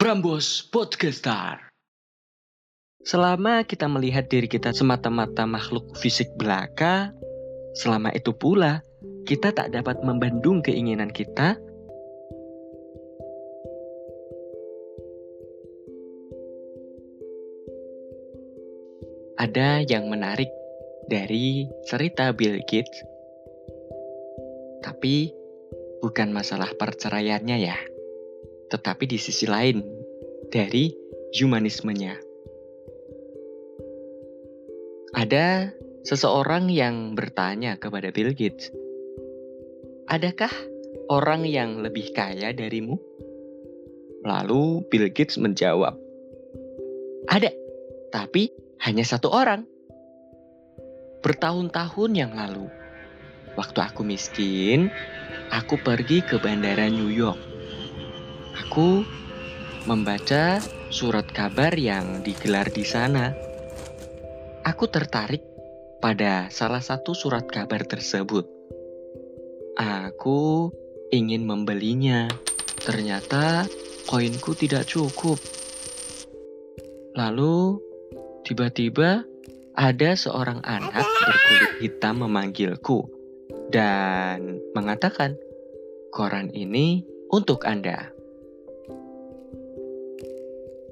Prambos Podcaster. Selama kita melihat diri kita semata-mata makhluk fisik belaka, selama itu pula kita tak dapat membendung keinginan kita. Ada yang menarik dari cerita Bill Gates, tapi bukan masalah perceraiannya ya, tetapi di sisi lain dari humanismenya. Ada seseorang yang bertanya kepada Bill Gates, "Adakah orang yang lebih kaya darimu?" Lalu Bill Gates menjawab, "Ada, tapi hanya satu orang. Bertahun-tahun yang lalu, waktu aku miskin, aku pergi ke bandara New York. Aku membaca surat kabar yang digelar di sana. Aku tertarik pada salah satu surat kabar tersebut. Aku ingin membelinya. Ternyata koinku tidak cukup. Lalu Tiba-tiba ada seorang anak berkulit hitam memanggilku dan mengatakan, "Koran ini untuk Anda."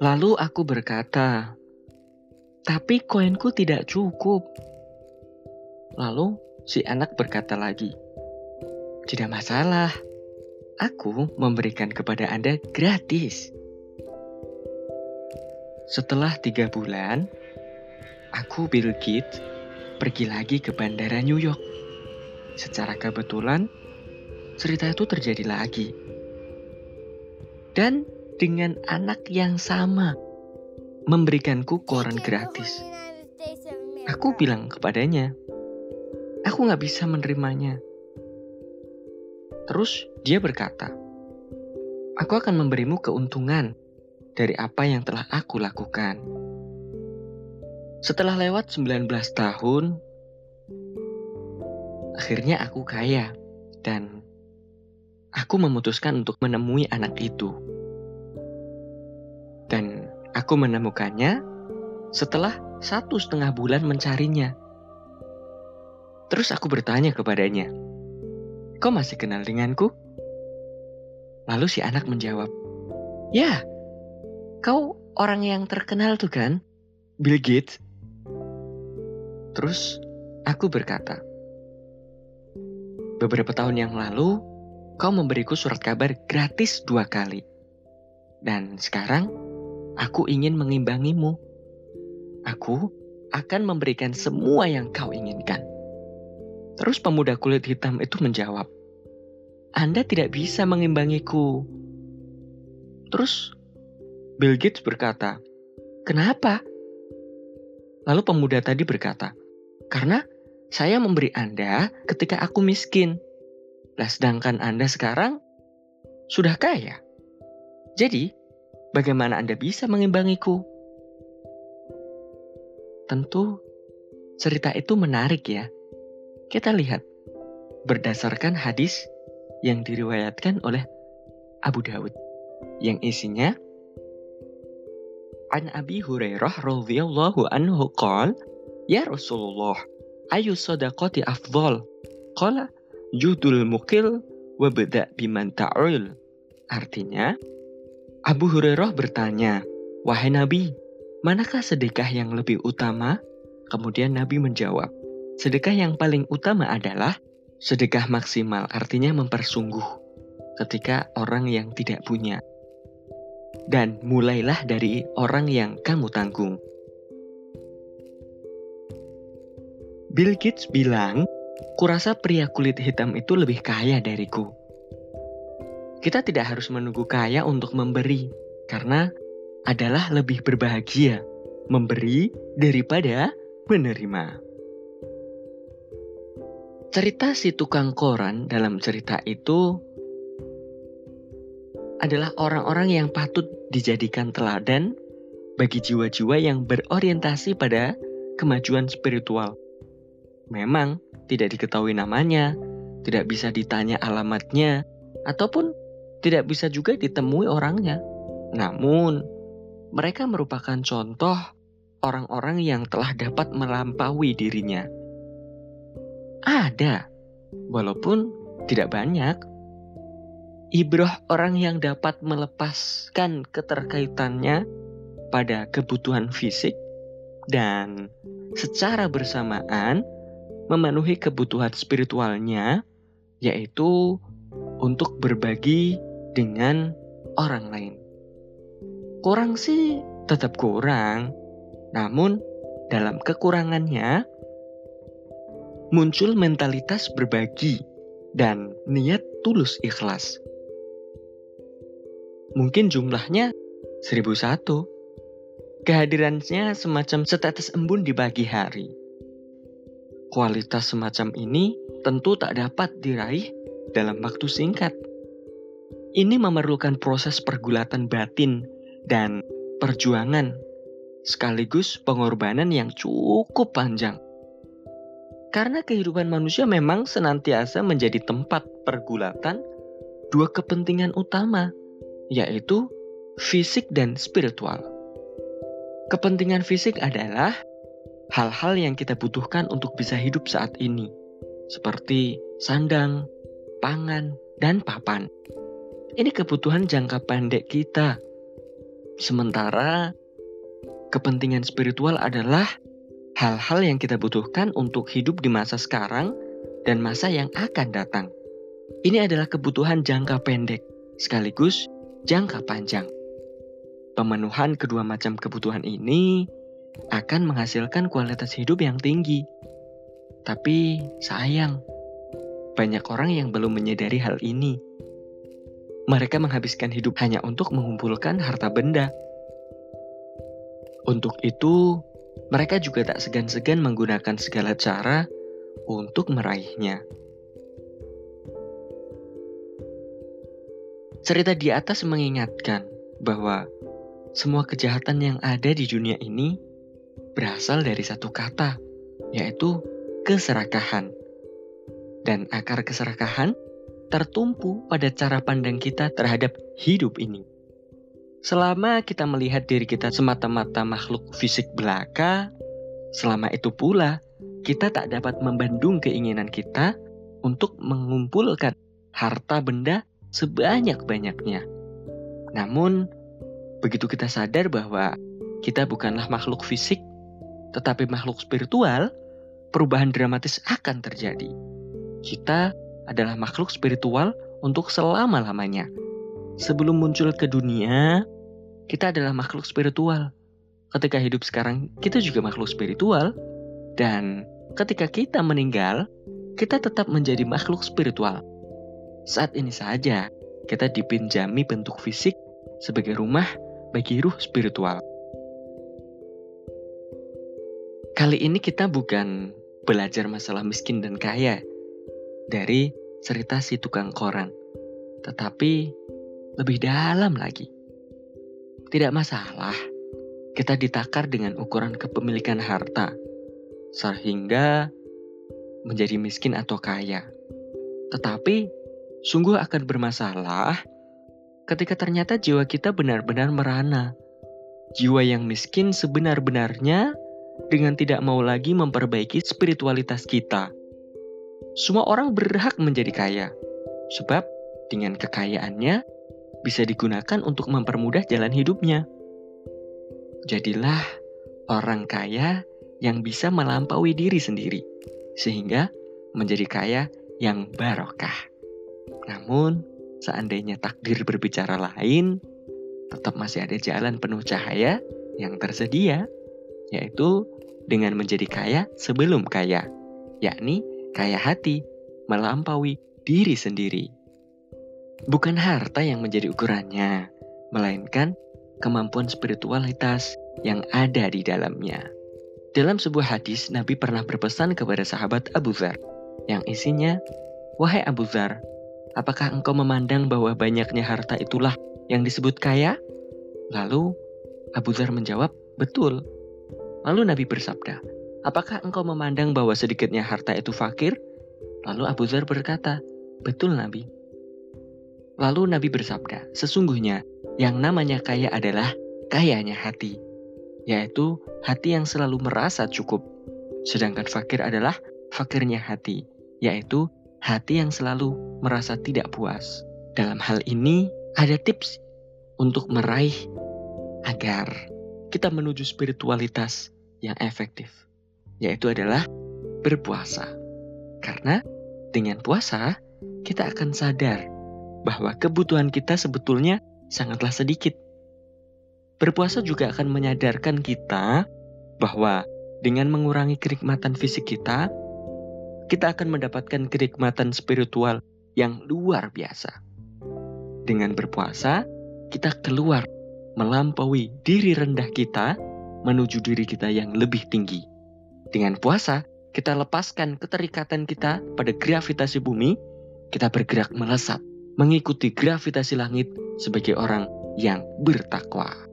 Lalu aku berkata, "Tapi koinku tidak cukup." Lalu si anak berkata lagi, "Tidak masalah, aku memberikan kepada Anda gratis." Setelah tiga bulan, aku Bill Gates pergi lagi ke bandara New York. Secara kebetulan, cerita itu terjadi lagi. Dan dengan anak yang sama, memberikanku koran gratis. Aku bilang kepadanya, aku nggak bisa menerimanya. Terus dia berkata, aku akan memberimu keuntungan dari apa yang telah aku lakukan. Setelah lewat 19 tahun, akhirnya aku kaya dan aku memutuskan untuk menemui anak itu. Aku menemukannya setelah satu setengah bulan mencarinya. Terus aku bertanya kepadanya, Kau masih kenal denganku? Lalu si anak menjawab, Ya, kau orang yang terkenal tuh kan? Bill Gates. Terus aku berkata, beberapa tahun yang lalu kau memberiku surat kabar gratis dua kali. Dan sekarang aku ingin mengimbangimu. Aku akan memberikan semua yang kau inginkan. Terus pemuda kulit hitam itu menjawab, Anda tidak bisa mengimbangiku. Terus Bill Gates berkata, Kenapa? Lalu pemuda tadi berkata, karena saya memberi Anda ketika aku miskin. Lah sedangkan Anda sekarang sudah kaya. Jadi, bagaimana Anda bisa mengimbangiku? Tentu cerita itu menarik ya. Kita lihat berdasarkan hadis yang diriwayatkan oleh Abu Dawud yang isinya An Abi Hurairah radhiyallahu anhu qol, Ya Rasulullah, ayu sadaqati afdol? Qala judul mukil wa beda biman ta'ul. Artinya, Abu Hurairah bertanya, Wahai Nabi, manakah sedekah yang lebih utama? Kemudian Nabi menjawab, sedekah yang paling utama adalah sedekah maksimal, artinya mempersungguh ketika orang yang tidak punya dan mulailah dari orang yang kamu tanggung. Bill Gates bilang, kurasa pria kulit hitam itu lebih kaya dariku. Kita tidak harus menunggu kaya untuk memberi, karena adalah lebih berbahagia memberi daripada menerima. Cerita si tukang koran dalam cerita itu adalah orang-orang yang patut dijadikan teladan bagi jiwa-jiwa yang berorientasi pada kemajuan spiritual. Memang tidak diketahui namanya, tidak bisa ditanya alamatnya, ataupun tidak bisa juga ditemui orangnya. Namun, mereka merupakan contoh orang-orang yang telah dapat melampaui dirinya. Ada, walaupun tidak banyak. Ibroh orang yang dapat melepaskan keterkaitannya pada kebutuhan fisik dan secara bersamaan memenuhi kebutuhan spiritualnya, yaitu untuk berbagi dengan orang lain. Kurang sih tetap kurang, namun dalam kekurangannya muncul mentalitas berbagi dan niat tulus ikhlas. Mungkin jumlahnya 1001. Kehadirannya semacam setetes embun di pagi hari. Kualitas semacam ini tentu tak dapat diraih dalam waktu singkat. Ini memerlukan proses pergulatan batin dan perjuangan, sekaligus pengorbanan yang cukup panjang. Karena kehidupan manusia memang senantiasa menjadi tempat pergulatan dua kepentingan utama, yaitu fisik dan spiritual. Kepentingan fisik adalah hal-hal yang kita butuhkan untuk bisa hidup saat ini, seperti sandang, pangan, dan papan. Ini kebutuhan jangka pendek kita. Sementara kepentingan spiritual adalah hal-hal yang kita butuhkan untuk hidup di masa sekarang dan masa yang akan datang. Ini adalah kebutuhan jangka pendek sekaligus jangka panjang. Pemenuhan kedua macam kebutuhan ini akan menghasilkan kualitas hidup yang tinggi. Tapi sayang, banyak orang yang belum menyadari hal ini. Mereka menghabiskan hidup hanya untuk mengumpulkan harta benda. Untuk itu, mereka juga tak segan-segan menggunakan segala cara untuk meraihnya. Cerita di atas mengingatkan bahwa semua kejahatan yang ada di dunia ini berasal dari satu kata, yaitu keserakahan. Dan akar keserakahan tertumpu pada cara pandang kita terhadap hidup ini. Selama kita melihat diri kita semata-mata makhluk fisik belaka, selama itu pula kita tak dapat membendung keinginan kita untuk mengumpulkan harta benda sebanyak-banyaknya. Namun, Begitu kita sadar bahwa kita bukanlah makhluk fisik, tetapi makhluk spiritual, perubahan dramatis akan terjadi. Kita adalah makhluk spiritual untuk selama-lamanya. Sebelum muncul ke dunia, kita adalah makhluk spiritual. Ketika hidup sekarang, kita juga makhluk spiritual. Dan ketika kita meninggal, kita tetap menjadi makhluk spiritual. Saat ini saja, kita dipinjami bentuk fisik sebagai rumah bagi ruh spiritual. Kali ini kita bukan belajar masalah miskin dan kaya dari cerita si tukang koran, tetapi lebih dalam lagi. Tidak masalah, kita ditakar dengan ukuran kepemilikan harta, sehingga menjadi miskin atau kaya. Tetapi sungguh akan bermasalah ketika ternyata jiwa kita benar-benar merana. Jiwa yang miskin sebenar-benarnya dengan tidak mau lagi memperbaiki spiritualitas kita. Semua orang berhak menjadi kaya, sebab dengan kekayaannya bisa digunakan untuk mempermudah jalan hidupnya. Jadilah orang kaya yang bisa melampaui diri sendiri, sehingga menjadi kaya yang barokah. Namun, seandainya takdir berbicara lain, tetap masih ada jalan penuh cahaya yang tersedia, yaitu dengan menjadi kaya sebelum kaya, yakni kaya hati, melampaui diri sendiri. Bukan harta yang menjadi ukurannya, melainkan kemampuan spiritualitas yang ada di dalamnya. Dalam sebuah hadis, Nabi pernah berpesan kepada sahabat Abu Dhar, yang isinya, Wahai Abu Dhar, Apakah engkau memandang bahwa banyaknya harta itulah yang disebut kaya? Lalu Abu Dhar menjawab, betul. Lalu Nabi bersabda, apakah engkau memandang bahwa sedikitnya harta itu fakir? Lalu Abu Dhar berkata, betul Nabi. Lalu Nabi bersabda, sesungguhnya yang namanya kaya adalah kayanya hati, yaitu hati yang selalu merasa cukup. Sedangkan fakir adalah fakirnya hati, yaitu hati yang selalu merasa tidak puas. Dalam hal ini, ada tips untuk meraih agar kita menuju spiritualitas yang efektif, yaitu adalah berpuasa. Karena dengan puasa, kita akan sadar bahwa kebutuhan kita sebetulnya sangatlah sedikit. Berpuasa juga akan menyadarkan kita bahwa dengan mengurangi kenikmatan fisik kita, kita akan mendapatkan kenikmatan spiritual yang luar biasa. Dengan berpuasa, kita keluar melampaui diri rendah kita menuju diri kita yang lebih tinggi. Dengan puasa, kita lepaskan keterikatan kita pada gravitasi bumi, kita bergerak melesat, mengikuti gravitasi langit sebagai orang yang bertakwa.